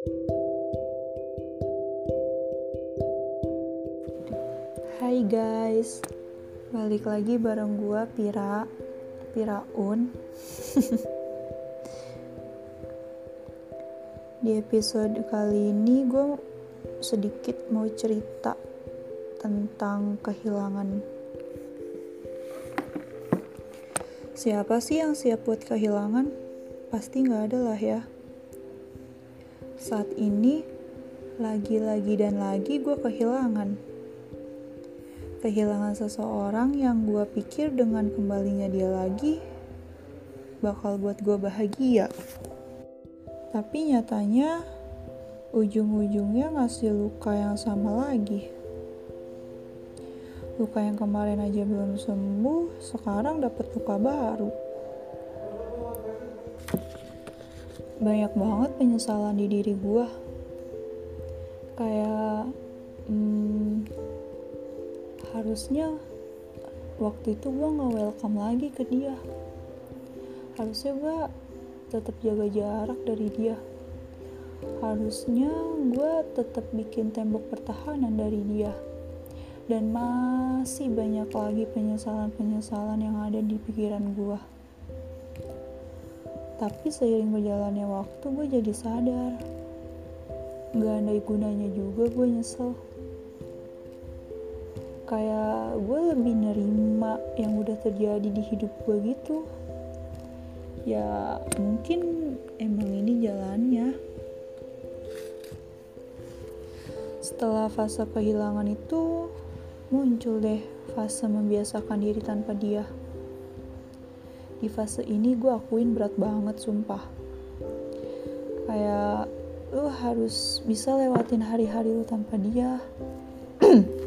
Hai guys, balik lagi bareng gua Pira, Piraun. Di episode kali ini gue sedikit mau cerita tentang kehilangan. Siapa sih yang siap buat kehilangan? Pasti nggak ada lah ya. Saat ini, lagi-lagi dan lagi gue kehilangan. Kehilangan seseorang yang gue pikir dengan kembalinya dia lagi, bakal buat gue bahagia. Tapi nyatanya, ujung-ujungnya ngasih luka yang sama lagi. Luka yang kemarin aja belum sembuh, sekarang dapat luka baru. Banyak banget penyesalan di diri gue kayak hmm, harusnya waktu itu gue nggak welcome lagi ke dia. Harusnya gue tetap jaga jarak dari dia. Harusnya gue tetap bikin tembok pertahanan dari dia. Dan masih banyak lagi penyesalan-penyesalan yang ada di pikiran gue tapi seiring berjalannya waktu gue jadi sadar. Gak ada gunanya juga gue nyesel. Kayak gue lebih nerima yang udah terjadi di hidup gue gitu. Ya mungkin emang ini jalannya. Setelah fase kehilangan itu muncul deh fase membiasakan diri tanpa dia di fase ini gue akuin berat banget sumpah. Kayak lu harus bisa lewatin hari-hari lu tanpa dia.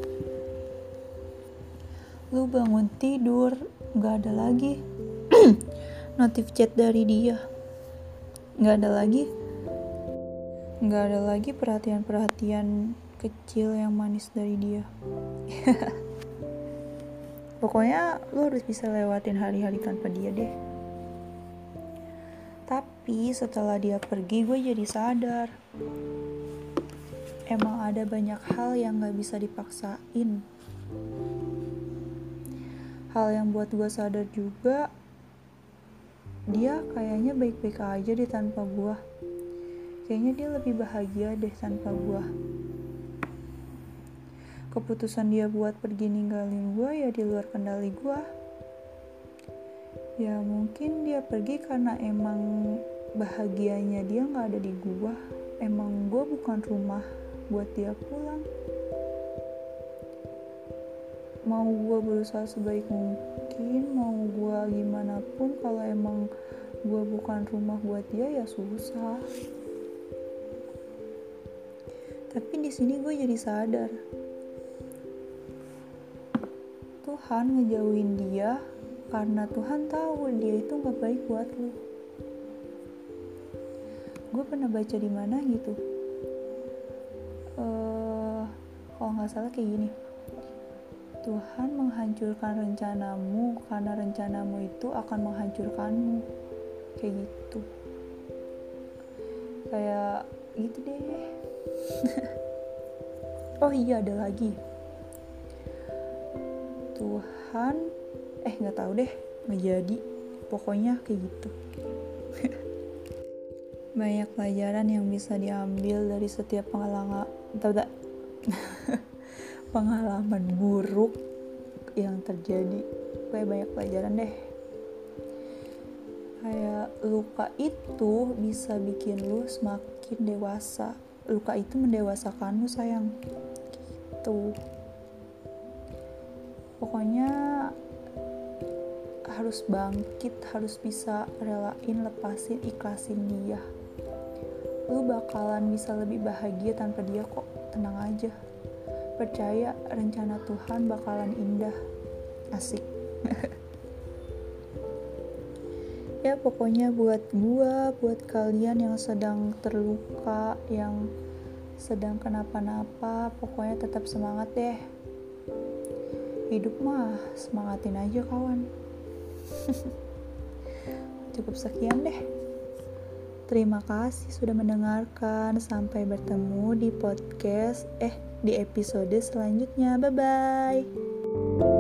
Lu bangun tidur gak ada lagi notif chat dari dia. Gak ada lagi gak ada lagi perhatian-perhatian kecil yang manis dari dia pokoknya lo harus bisa lewatin hari-hari tanpa dia deh. Tapi setelah dia pergi gue jadi sadar. Emang ada banyak hal yang gak bisa dipaksain. Hal yang buat gue sadar juga dia kayaknya baik-baik aja deh tanpa gue. Kayaknya dia lebih bahagia deh tanpa gue keputusan dia buat pergi ninggalin gue ya di luar kendali gue ya mungkin dia pergi karena emang bahagianya dia nggak ada di gue emang gue bukan rumah buat dia pulang. Mau gue berusaha sebaik mungkin mau gue gimana pun kalau emang gue bukan rumah buat dia ya susah. Tapi di sini gue jadi sadar Tuhan ngejauhin dia karena Tuhan tahu dia itu gak baik buat lu. Gue pernah baca di mana gitu. Uh, kalau nggak salah kayak gini. Tuhan menghancurkan rencanamu karena rencanamu itu akan menghancurkanmu. Kayak gitu. Kayak gitu deh. oh iya ada lagi Tuhan eh nggak tahu deh nggak jadi. Pokoknya kayak gitu. Banyak pelajaran yang bisa diambil dari setiap pengalaman pengalaman buruk yang terjadi. Kayak banyak pelajaran deh. Kayak luka itu bisa bikin lu semakin dewasa. Luka itu mendewasakan lu sayang. Gitu pokoknya harus bangkit harus bisa relain lepasin ikhlasin dia. Lu bakalan bisa lebih bahagia tanpa dia kok. Tenang aja. Percaya rencana Tuhan bakalan indah. Asik. Ya pokoknya buat gua buat kalian yang sedang terluka yang sedang kenapa-napa pokoknya tetap semangat deh hidup mah semangatin aja kawan cukup sekian deh Terima kasih sudah mendengarkan. Sampai bertemu di podcast, eh, di episode selanjutnya. Bye bye.